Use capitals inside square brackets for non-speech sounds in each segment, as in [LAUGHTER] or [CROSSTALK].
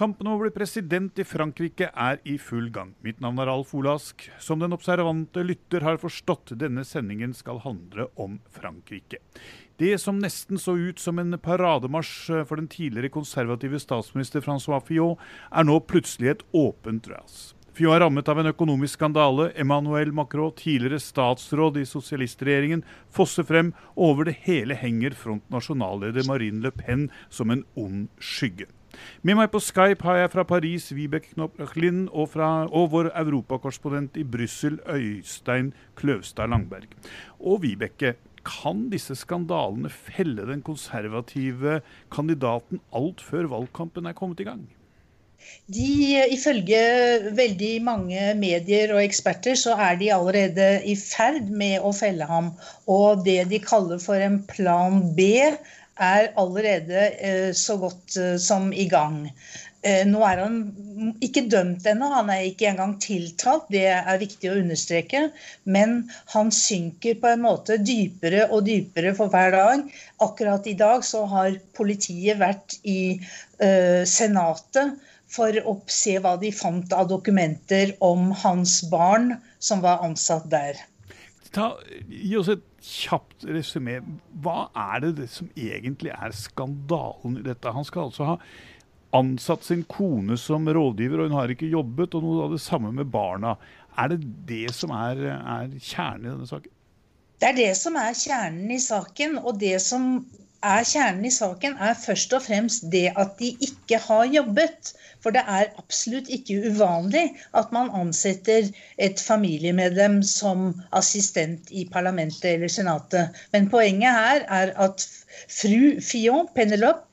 Kampen om å bli president i Frankrike er i full gang. Mitt navn er Alf Olask. Som den observante lytter har forstått, denne sendingen skal handle om Frankrike. Det som nesten så ut som en parademarsj for den tidligere konservative statsminister Francois Fillon, er nå plutselig et åpent ras. Fillon er rammet av en økonomisk skandale. Emmanuel Macron, tidligere statsråd i sosialistregjeringen, fosser frem. Over det hele henger Front National-leder Marine Le Pen som en ond skygge. Med meg på Skype har jeg fra Paris Vibeke Knopp-Lind og, og, vår europakorrespondent i Brussel Øystein Kløvstad Langberg. Og Vibeke, kan disse skandalene felle den konservative kandidaten alt før valgkampen er kommet i gang? De, Ifølge veldig mange medier og eksperter så er de allerede i ferd med å felle ham. Og det de kaller for en plan B, er allerede eh, så godt eh, som i gang. Eh, nå er han ikke dømt ennå, han er ikke engang tiltalt, det er viktig å understreke. Men han synker på en måte dypere og dypere for hver dag. Akkurat i dag så har politiet vært i uh, Senatet for å se hva de fant av dokumenter om hans barn som var ansatt der. Ta, gi oss et kjapt resymé. Hva er det, det som egentlig er skandalen i dette? Han skal altså ha ansatt sin kone som rådgiver, og hun har ikke jobbet. Og noe av det samme med barna. Er det det som er, er kjernen i denne saken? Det er det som er kjernen i saken. Og det som er kjernen i saken, er først og fremst det at de ikke har jobbet. For det er absolutt ikke uvanlig at man ansetter et familiemedlem som assistent i parlamentet eller senatet. Men poenget her er at fru Fillon, Penelope,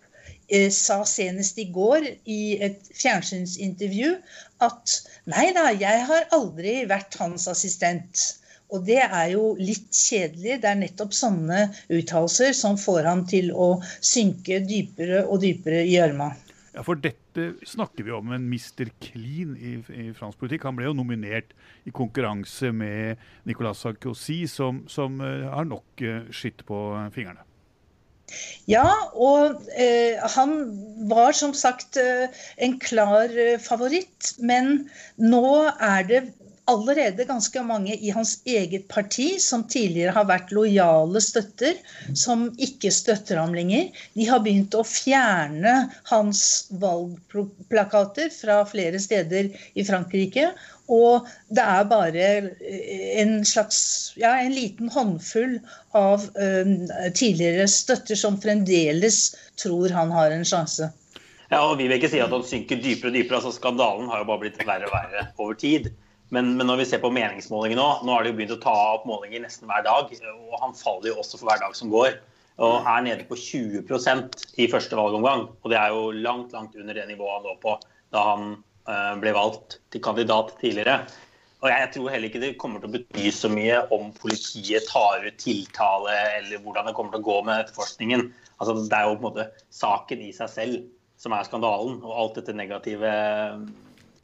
eh, sa senest i går i et fjernsynsintervju at nei da, jeg har aldri vært hans assistent. Og det er jo litt kjedelig. Det er nettopp sånne uttalelser som får han til å synke dypere og dypere i gjørma. Ja, for dette snakker vi om en Mr. Clean i, i, fransk politikk. Han ble jo nominert i konkurranse med Nicolas Sarkozy, som, som uh, har nok uh, skitt på fingrene. Ja, og eh, han var som sagt eh, en klar eh, favoritt. Men nå er det allerede ganske mange i hans eget parti som tidligere har vært lojale støtter, som ikke støtter ham lenger. De har begynt å fjerne hans valgplakater fra flere steder i Frankrike. Og det er bare en slags ja, en liten håndfull av uh, tidligere støtter som fremdeles tror han har en sjanse. Ja, og Vi vil ikke si at han synker dypere og dypere. altså Skandalen har jo bare blitt verre og verre over tid. Men, men, når vi ser på meningsmålinger nå, nå har de jo begynt å ta opp målinger nesten hver dag. Og han faller jo også for hver dag som går. Og er nede på 20% i første valgomgang. Og det er jo langt, langt under det nivået han lå på da han uh, ble valgt til kandidat tidligere. Og jeg tror heller ikke det kommer til å bety så mye om politiet tar ut tiltale, eller hvordan det kommer til å gå med etterforskningen. Altså, det er jo på en måte saken i seg selv som er skandalen, og alt dette negative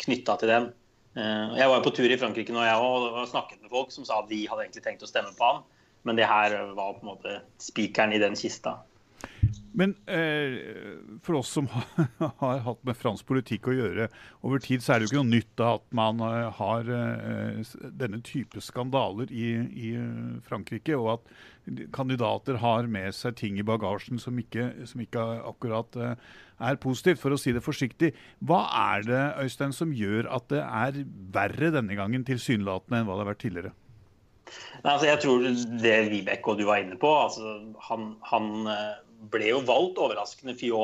knytta til den. Eh, jeg var på tur i Frankrike nå, jeg og snakket med folk som sa at de hadde egentlig tenkt å stemme på han. Men det her var på en måte spikeren i den kista. Men eh, for oss som har, [LAUGHS] har, hatt med fransk politikk å gjøre over tid, så er det jo ikke noe nytt at man eh, har eh, denne type skandaler i, i, Frankrike, og at kandidater har med seg ting i bagasjen som ikke, som ikke akkurat eh, er positivt, for å si det forsiktig. Hva er det Øystein, som gjør at det er verre denne gangen tilsynelatende enn hva det har vært tidligere? Altså, jeg tror det Vibeke og du var inne på, altså, han, han eh, ble jo valgt overraskende Fjå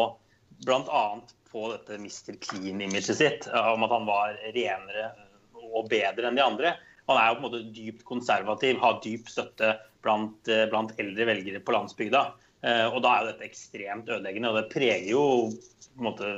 bl.a. på dette Mr. Clean-imaget sitt, eh, om at han var renere og bedre enn de andre. Han er jo på en måte dypt konservativ, har dyp støtte blant, eh, blant eldre velgere på landsbygda. Eh, og da er jo dette ekstremt ødeleggende, og det preger jo måte,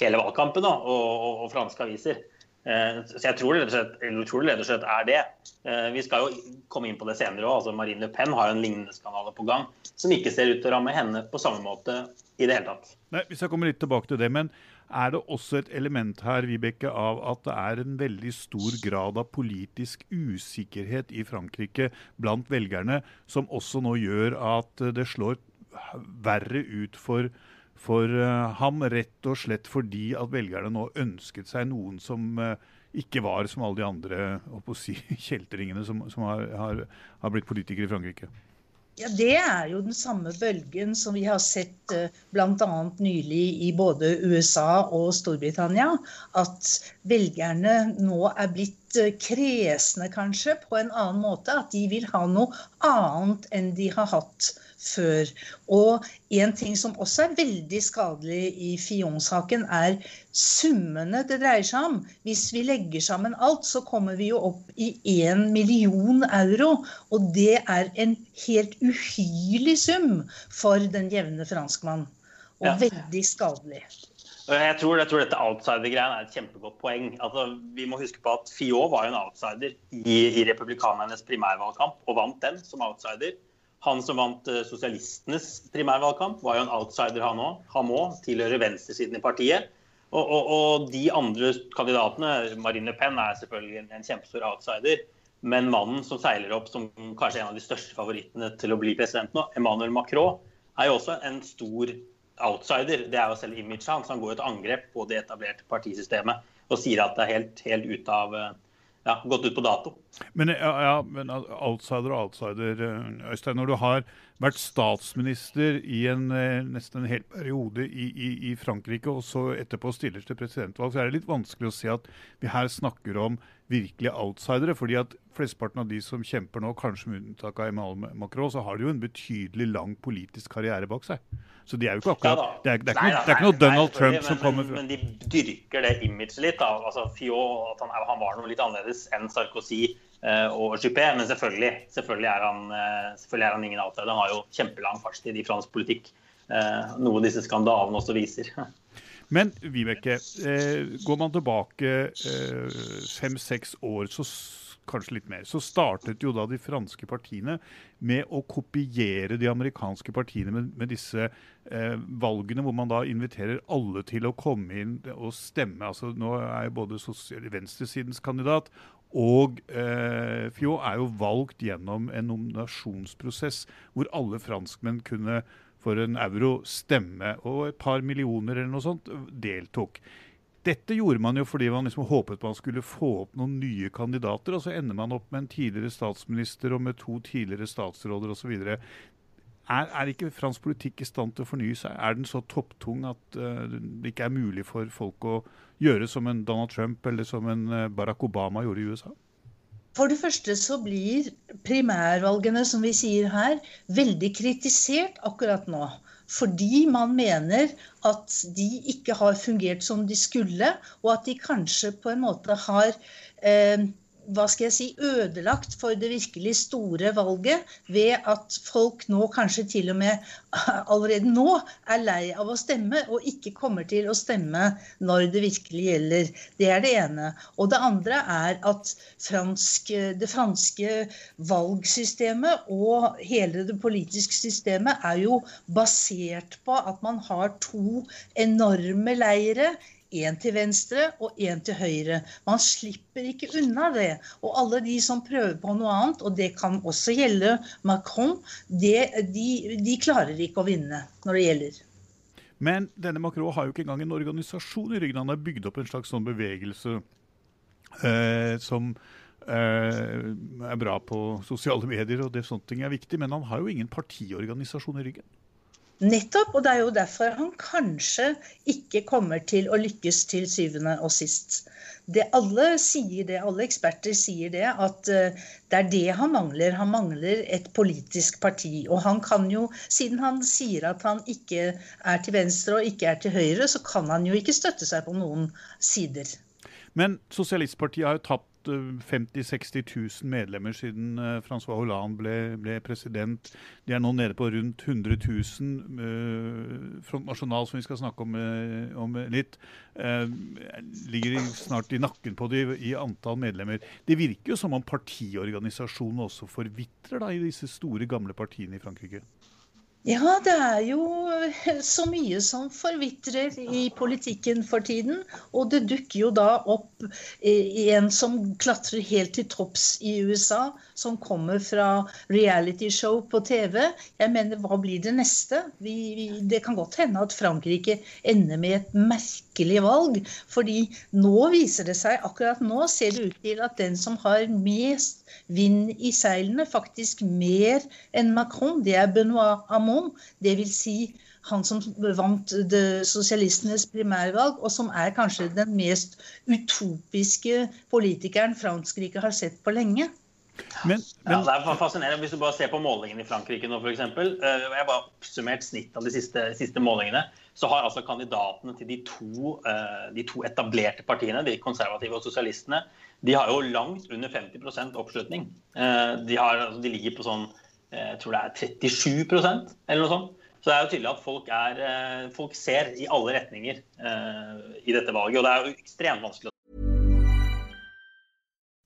hele valgkampen da, og, og, og franske aviser. Eh, så jeg tror det rett og slett er det. Eh, vi skal jo komme inn på det senere òg. Altså Marine Le Pen har en lignende skandale på gang som ikke ser ut til å ramme henne på samme måte i det hele tatt. Nei, Vi skal komme litt tilbake til det, men er det også et element her Vibeke, av at det er en veldig stor grad av politisk usikkerhet i Frankrike blant velgerne, som også nå gjør at det slår verre ut for, for uh, ham, rett og slett fordi at velgerne nå ønsket seg noen som uh, ikke var som alle de andre si, [LAUGHS] kjeltringene som, som har, har, har blitt politikere i Frankrike. Ja, Det er jo den samme bølgen som vi har sett eh, bl.a. nylig i både USA og Storbritannia. At velgerne nå er blitt kresne, kanskje, på en annen måte. At de vil ha noe annet enn de har hatt før. Og en ting som også er veldig skadelig i Fion-saken, er summene det dreier seg om. Hvis vi legger sammen alt, så kommer vi jo opp i én million euro. Og det er en helt uhyrlig sum for den jevne franskmann. Og ja. veldig skadelig. Jeg tror, jeg tror dette outsider-greiene er et kjempegodt poeng. Altså, vi må huske på at Fiot var jo en outsider i, i republikanernes primærvalgkamp, og vant den som outsider. Han som vant eh, sosialistenes primærvalgkamp, var jo en outsider, han òg. Han òg tilhører venstresiden i partiet. Og, og, og, de andre kandidatene, Marine Le Pen er selvfølgelig en, en kjempestor outsider. Men mannen som seiler opp som kanskje en av de største favorittene til å bli president nå, Emmanuel Macron, er jo også en stor outsider. Det er jo selv imaget hans. Han går jo til angrep på det etablerte partisystemet og sier at det er helt, helt ut av eh, ja, gått ut på dato. Men, ja, men outsider og outsider, eh, Øystein. Når du har vært statsminister i en, eh, nesten en hel periode i, i, i, Frankrike, og så etterpå stiller til presidentvalg, så er det litt vanskelig å se at vi her snakker om virkelige outsidere. fordi at flesteparten av de som kjemper nå, kanskje med unntak av Emmanuel Macron, så har de jo en betydelig lang politisk karriere bak seg. Så de er jo ikke akkurat ja, det, er, det, er nei, noe, det, er, ikke noe, Donald nei, Trump som kommer fra Men de dyrker det imaget litt. da, altså Fiot, at han, han, var noe litt annerledes enn Sarkozy og Juppé. Men selvfølgelig, selvfølgelig, er han, uh, selvfølgelig er han ingen outsider. Han har jo kjempelang fartstid i fransk politikk. Uh, noe disse skandalene også viser. [LAUGHS] Men Vibeke, går man tilbake fem-seks år, så kanskje litt mer, så startet jo da de franske partiene med å kopiere de amerikanske partiene med, med disse eh, valgene, hvor man da inviterer alle til å komme inn og stemme. Altså Nå er jo både venstresidens kandidat og eh, Fjå er jo valgt gjennom en nominasjonsprosess hvor alle franskmenn kunne for en euro stemme, og et par millioner eller noe sånt deltok. Dette gjorde man jo fordi man liksom håpet man skulle få opp noen nye kandidater, og så ender man opp med en tidligere statsminister og med to tidligere statsråder osv. Er, er ikke fransk politikk i stand til å fornye seg? Er den så topptung at uh, det ikke er mulig for folk å gjøre som en Donald Trump eller som en uh, Barack Obama gjorde i USA? For det første så blir primærvalgene, som vi sier her, veldig kritisert akkurat nå fordi man mener at de ikke har fungert som de skulle, og at de kanskje på en måte har eh, hva skal jeg si, ødelagt for det virkelig store valget ved at folk nå kanskje til og med [LAUGHS] allerede nå er lei av å stemme og ikke kommer til å stemme når det virkelig gjelder. Det er det ene. Og det andre er at fransk, det franske valgsystemet og hele det politiske systemet er jo basert på at man har to enorme leire én til venstre og én til høyre. Man slipper ikke unna det. Og alle de som prøver på noe annet, og det kan også gjelde Macron, det, de, de, klarer ikke å vinne når det gjelder. Men denne Macron har jo ikke engang en organisasjon i ryggen. Han har bygd opp en slags sånn bevegelse eh, som eh, er bra på sosiale medier, og det sånne ting er viktig. Men han har jo ingen partiorganisasjon i ryggen. Nettopp, og det er jo derfor han kanskje ikke kommer til å lykkes til syvende og sist. Det alle sier det, alle eksperter sier det, at eh, det er det han mangler. Han mangler et politisk parti. Og han kan jo, siden han sier at han ikke er til venstre og ikke er til høyre, så kan han jo ikke støtte seg på noen sider. Men Sosialistpartiet har jo tapt 50 000-60 000 medlemmer siden uh, Francois Hollande ble, ble, president. De er nå nede på rundt 100 000. Uh, Front National, som vi skal snakke om, uh, om litt, uh, ligger snart i nakken på dem i antall medlemmer. Det virker jo som om partiorganisasjonen også forvitrer i disse store, gamle partiene i Frankrike? Ja, det er jo så mye som forvitrer i politikken for tiden. Og det dukker jo da opp en som klatrer helt til topps i USA, som kommer fra realityshow på TV. Jeg mener, hva blir det neste? Vi, vi, det kan godt hende at Frankrike ender med et merkelig valg. fordi nå viser det seg, akkurat nå ser det ut til at den som har mest vind i seilene, faktisk mer enn Macron. Det er Benoit Hamon, dvs. Si han som vant sosialistenes primærvalg, og som er kanskje den mest utopiske politikeren Frankrike har sett på lenge. Men, men... Ja, det er fascinerende. Hvis du bare ser på målingene i Frankrike nå, f.eks. Eh, jeg har bare oppsummert snitt av de siste, siste, målingene. Så har altså kandidatene til de to, eh, de to etablerte partiene, de konservative og sosialistene, de har jo langt under 50 oppslutning. Eh, de, har, altså, de, ligger på sånn jeg tror det er 37% eller noe sånt. Så det er jo tydelig at folk, er, folk ser i alle retninger i dette valget. Og det er jo ekstremt vanskelig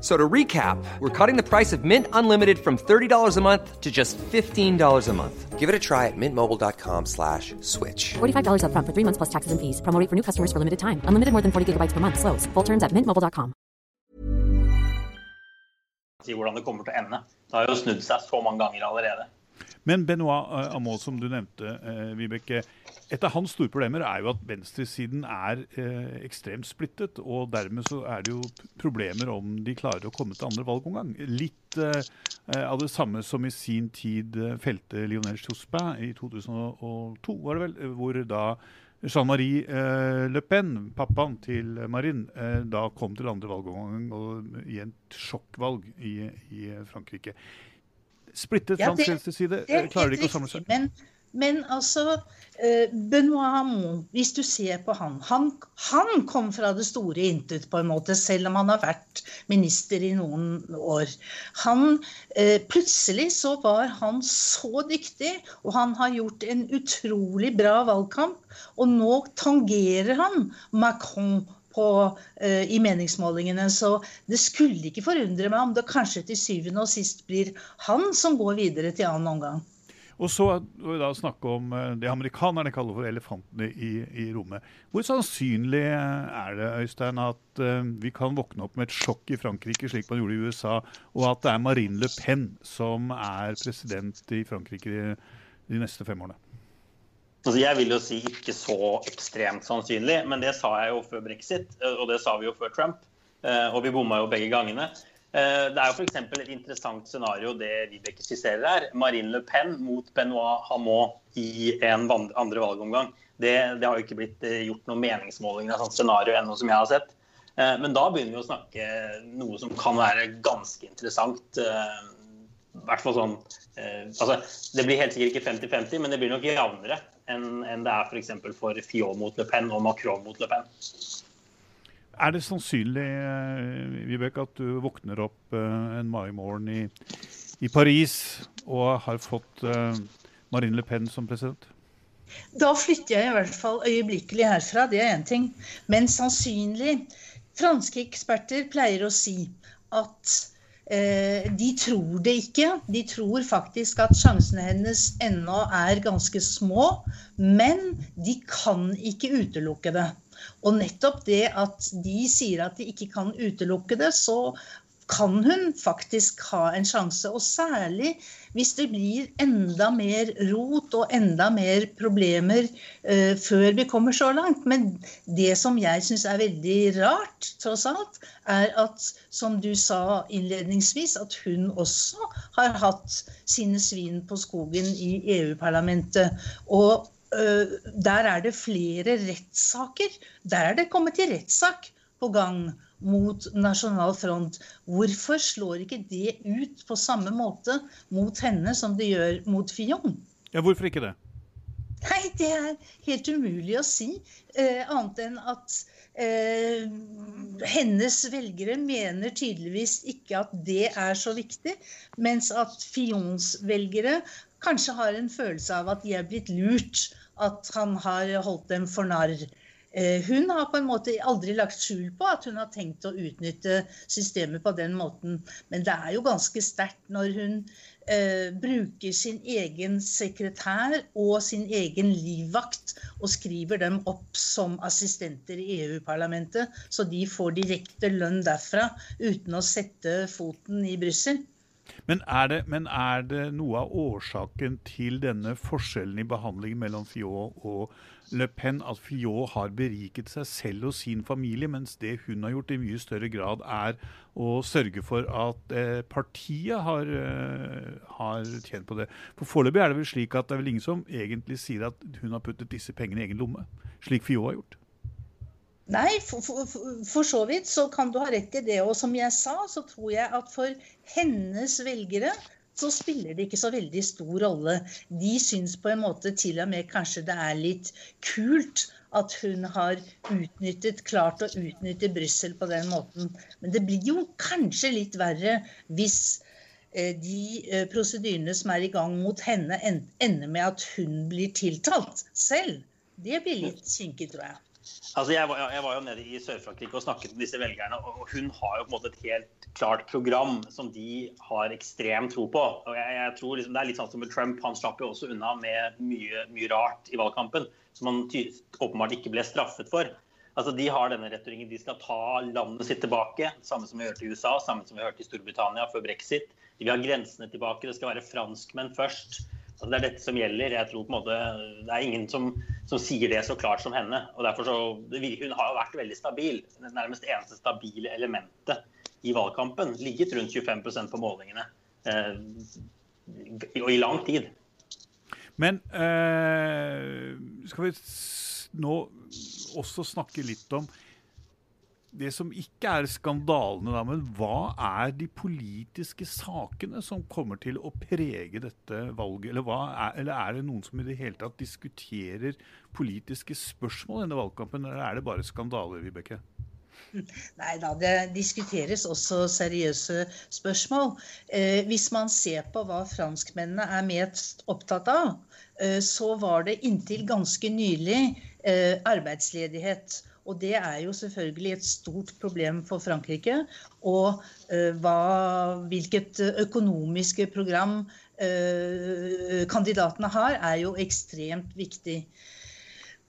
So to recap, we're cutting the price of Mint Unlimited from $30 a month to just $15 a month. Give it a try at mintmobile.com slash switch. $45 up front for three months plus taxes and fees. Promo for new customers for limited time. Unlimited more than 40 gigabytes per month. Slows. Full terms at mintmobile.com. Si hvordan det kommer til å ende. Det har jo snudd seg så mange ganger allerede. Men Benoit uh, som du nevnte, uh, Vibeke. Et av hans store problemer er jo at venstresiden er uh, ekstremt splittet. Og dermed så er det jo problemer om de klarer å komme til andre valgomgang. Litt av det samme som i sin tid felte Lionel Jospin i 2002, var det vel. Hvor da Jean-Marie Le Pen, pappaen til Marine, da kom til andre valgomgang og i et sjokkvalg i, i Frankrike splittet ja, fransk venstreside klarer de ikke å samle seg. Men, men altså uh, Benoit Hamon, hvis du ser på han, han, han kom fra det store intet, på en måte, selv om han har vært minister i noen år. Han, uh, plutselig så var han så dyktig, og han har gjort en utrolig bra valgkamp. Og nå tangerer han Macron på, uh, i meningsmålingene. Så det skulle ikke forundre meg om det kanskje til syvende og sist blir han som går videre til annen omgang. Og så må vi da snakke om uh, det amerikanerne kaller for elefantene i, i, rommet. Hvor sannsynlig er det Øystein, at vi kan våkne opp med et sjokk i Frankrike, slik man gjorde i USA, og at det er Marine Le Pen som er president i Frankrike de neste fem årene? Altså jeg vil jo si ikke så ekstremt sannsynlig, men det sa jeg jo før brexit, eh, og det sa vi jo før Trump. Eh, og vi bomma jo begge gangene. Eh, det er jo f.eks. et interessant scenario det Vibeke skisserer her. Marine Le Pen mot Benoit Hamon i en andre valgomgang. Det, det har jo ikke blitt gjort noen meningsmålinger av sånt scenario ennå, som jeg har sett. Men da begynner vi å snakke noe som kan være ganske interessant. I hvert fall sånn altså, Det blir helt sikkert ikke 50-50, men det blir nok jevnere enn en det er f.eks. For, for Fillon mot Le Pen og Macron mot Le Pen. Er det sannsynlig eh, Vibeke, at du våkner opp eh, en mai morgen i, i, Paris og har fått uh, Marine Le Pen som president? Da flytter jeg i hvert fall øyeblikkelig herfra, det er én ting. Men sannsynlig Franske eksperter pleier å si at eh, de tror det ikke. De tror faktisk at sjansene hennes ennå er ganske små. Men de kan ikke utelukke det. Og nettopp det at de sier at de ikke kan utelukke det, så kan hun faktisk ha en sjanse. Og særlig hvis det blir enda mer rot og enda mer problemer uh, før vi kommer så langt. Men det som jeg syns er veldig rart, tross alt, er at, som du sa innledningsvis, at hun også har hatt sine svin på skogen i EU-parlamentet. Og uh, der er det flere rettssaker. Der er det kommet til rettssak på gang mot Nasjonal Front. Hvorfor slår ikke det ut på samme måte mot henne som det gjør mot Fion? Ja, Hvorfor ikke det? Nei, det er helt umulig å si. Eh, annet enn at eh, hennes velgere mener tydeligvis ikke at det er så viktig. Mens at Fions velgere kanskje har en følelse av at de er blitt lurt. At han har holdt dem for narr. Eh, hun har på en måte aldri lagt skjul på at hun har tenkt å utnytte systemet på den måten. Men det er jo ganske sterkt når hun eh, bruker sin egen sekretær og sin egen livvakt og skriver dem opp som assistenter i EU-parlamentet, så de får direkte lønn derfra uten å sette foten i Brussel. Men er, det, men er, det, noe av årsaken til denne forskjellen i behandlingen mellom Fjå og Le Pen at Fillot har beriket seg selv og sin familie, mens det hun har gjort i mye større grad er å sørge for at eh, partiet har, eh, har, tjent på det? For Foreløpig er det vel slik at det er vel ingen som egentlig sier at hun har puttet disse pengene i egen lomme, slik Fillot har gjort? Nei, for, for, for, så vidt så kan du ha rett i det. Og som jeg sa, så tror jeg at for hennes velgere så spiller det ikke så veldig stor rolle. De syns på en måte til og med kanskje det er litt kult at hun har utnyttet, klart å utnytte Brussel på den måten. Men det blir jo kanskje litt verre hvis eh, de eh, prosedyrene som er i gang mot henne, ender med at hun blir tiltalt selv. Det blir litt kinkig, tror jeg. Altså jeg, var, jeg, var, jo nede i Sør-Frankrike og snakket med disse velgerne. og Hun har jo på en måte et helt klart program som de har ekstrem tro på. og jeg, jeg tror liksom, Det er litt sånn som med Trump. Han slapp jo også unna med mye, mye rart i valgkampen som han åpenbart ikke ble straffet for. Altså De har denne retorikken. De skal ta landet sitt tilbake. Samme som vi hørte i USA, samme som vi hørte i Storbritannia før brexit. De vil ha grensene tilbake. Det skal være franskmenn først. Altså, det er dette som gjelder. Jeg tror på en måte Det er ingen som, som sier det så klart som henne. og derfor så, Hun har jo vært veldig stabil. Det nærmest eneste stabile elementet i valgkampen. Ligget rundt 25% på målingene. Eh, og i lang tid. Men eh, skal vi nå også snakke litt om det som ikke er skandalene, da, men hva er de politiske sakene som kommer til å prege dette valget? Eller, er, eller er, det noen som i det hele tatt diskuterer politiske spørsmål i denne valgkampen, eller er det bare skandaler, Vibeke? Nei da, det diskuteres også seriøse spørsmål. Eh, hvis man ser på hva franskmennene er mest opptatt av, eh, så var det inntil ganske nylig eh, arbeidsledighet. Og det er jo selvfølgelig et stort problem for Frankrike. Og uh, hva, hvilket økonomiske program uh, kandidatene har, er jo ekstremt viktig.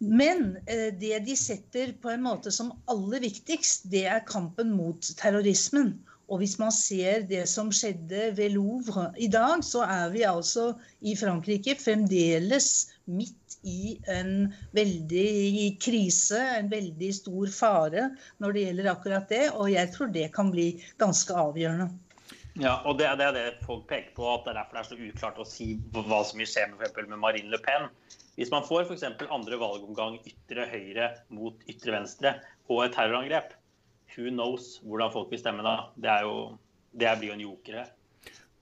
Men uh, det de setter på en måte som aller viktigst, det er kampen mot terrorismen. Og hvis man ser det som skjedde ved Louvre i dag, så er vi altså i Frankrike fremdeles midt i en veldig krise, en veldig stor fare når det gjelder akkurat det. Og jeg tror det kan bli ganske avgjørende. Ja, og det, er det folk peker på, at det er derfor det er så uklart å si hva som vil skje med Marine Le Pen. Hvis man får f.eks. andre valgomgang ytre høyre mot ytre venstre og et terrorangrep, who knows hvordan folk vil stemme da. Det, jo, det blir jo en joker her.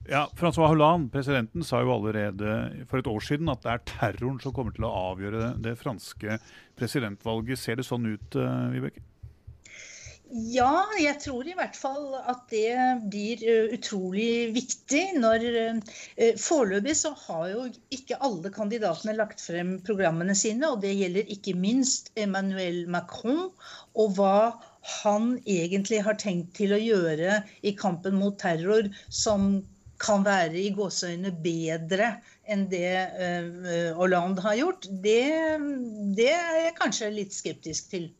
Ja, Francois Hollande, presidenten, sa jo allerede for et år siden at det er terroren som kommer til å avgjøre det, det franske presidentvalget. Ser det sånn ut, uh, Vibeke? Ja, jeg tror i hvert fall at det blir uh, utrolig viktig når uh, Foreløpig så har jo ikke alle kandidatene lagt frem programmene sine, og det gjelder ikke minst Emmanuel Macron. Og hva han egentlig har tenkt til å gjøre i kampen mot terror som kan være i gåseøyne bedre enn det uh, Hollande har gjort, det, det er jeg kanskje litt skeptisk til.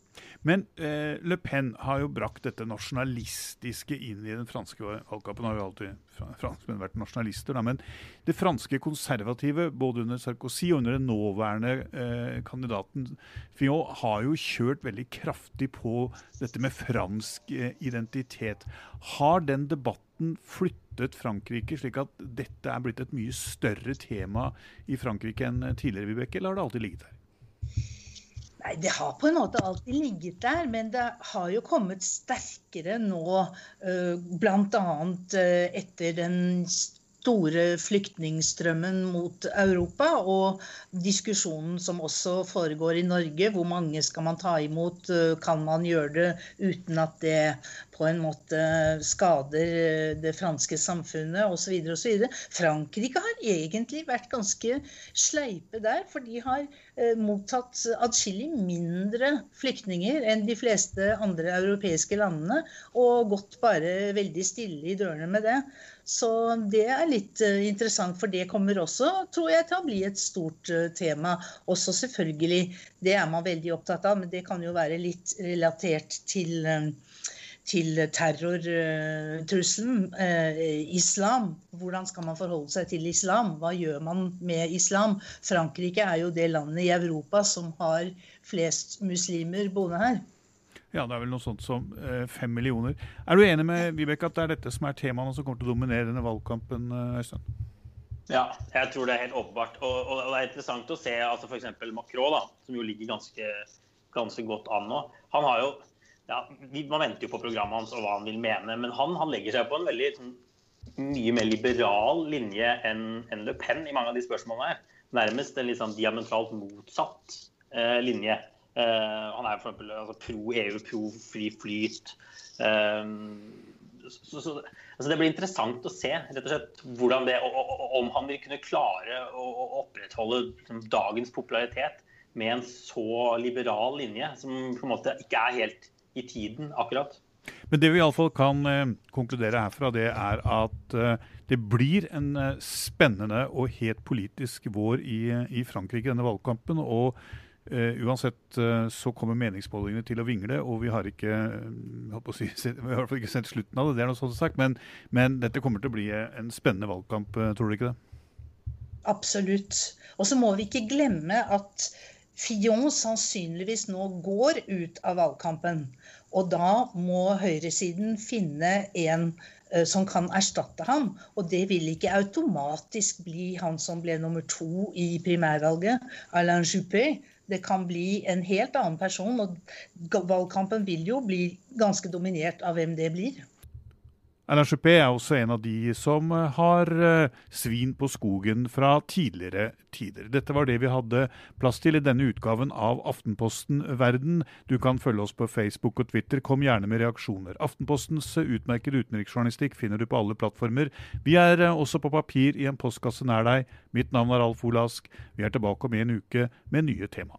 Men eh, Le Pen har jo brakt dette nasjonalistiske inn i den franske valgkampen. har jo alltid franskmenn vært nasjonalister, da, Men det franske konservative, både under Sarkozy og under den nåværende eh, kandidaten Fillon, har jo kjørt veldig kraftig på dette med fransk eh, identitet. Har den debatten flyttet Frankrike, slik at dette er blitt et mye større tema i Frankrike enn tidligere, Vibeke, eller har det alltid ligget der? Nei, Det har på en måte alltid ligget der, men det har jo kommet sterkere nå. Bl.a. etter den store flyktningstrømmen mot Europa, og diskusjonen som også foregår i Norge. Hvor mange skal man ta imot? Kan man gjøre det uten at det på en måte skader det franske samfunnet osv. osv. Frankrike har egentlig vært ganske sleipe der, for de har eh, mottatt atskillig mindre flyktninger enn de fleste andre europeiske landene, og gått bare veldig stille i dørene med det. Så det er litt eh, interessant, for det kommer også, tror jeg, til å bli et stort eh, tema. Også selvfølgelig, det er man veldig opptatt av, men det kan jo være litt relatert til til terrortrusselen. Eh, islam. Hvordan skal man forholde seg til islam? Hva gjør man med islam? Frankrike er jo det landet i Europa som har flest muslimer boende her. Ja, det er vel noe sånt som eh, fem millioner. Er du enig med Vibeke at det er dette som er temaene som kommer til å dominere denne valgkampen, eh, Øystein? Ja, jeg tror det er helt åpenbart. Og, og, det er interessant å se altså f.eks. Macron, da, som jo ligger ganske, ganske godt an nå. Han har jo ja, Man venter jo på programmet hans og hva han vil mene, men han, han legger seg på en veldig sånn, mye mer liberal linje enn en Le Pen i mange av de spørsmålene her. Nærmest en litt sånn diametralt motsatt eh, linje. Eh, han er for eksempel altså, pro EU, pro fri flyt. Eh, så, så, altså det blir interessant å se rett og slett, hvordan det, om han vil kunne klare å, å opprettholde liksom, dagens popularitet med en så liberal linje, som på en måte ikke er helt i tiden akkurat. Men det vi iallfall kan eh, konkludere herfra, det er at eh, det blir en eh, spennende og helt politisk vår i, i Frankrike denne valgkampen. og Uh, uansett uh, så kommer meningsmålingene til å vingle, og vi har ikke uh, si, [LAUGHS] vi har ikke sett slutten av det, det er noe sånt sagt, men, men, dette kommer til å bli en spennende valgkamp, tror du ikke det? Absolutt. Og så må vi ikke glemme at Fillon sannsynligvis nå går ut av valgkampen. Og da må høyresiden finne en som kan erstatte ham. Og det vil ikke automatisk bli han som ble nummer to i primærvalget, Alain Juppé. Det kan bli en helt annen person, og valgkampen vil jo bli ganske dominert av hvem det blir. Alain er også en av de som eh, har eh, svin på skogen fra tidligere tider. Dette var det vi hadde plass til i denne utgaven av Aftenposten Verden. Du kan følge oss på Facebook og Twitter. Kom gjerne med reaksjoner. Aftenpostens utmerkede utenriksjournalistikk finner du på alle plattformer. Vi er eh, også på papir i en postkasse nær deg. Mitt navn er Alf Olask. Vi er tilbake om en uke med nye tema.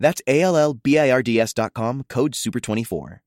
That's A L L B I R D S dot com, code SUPER24.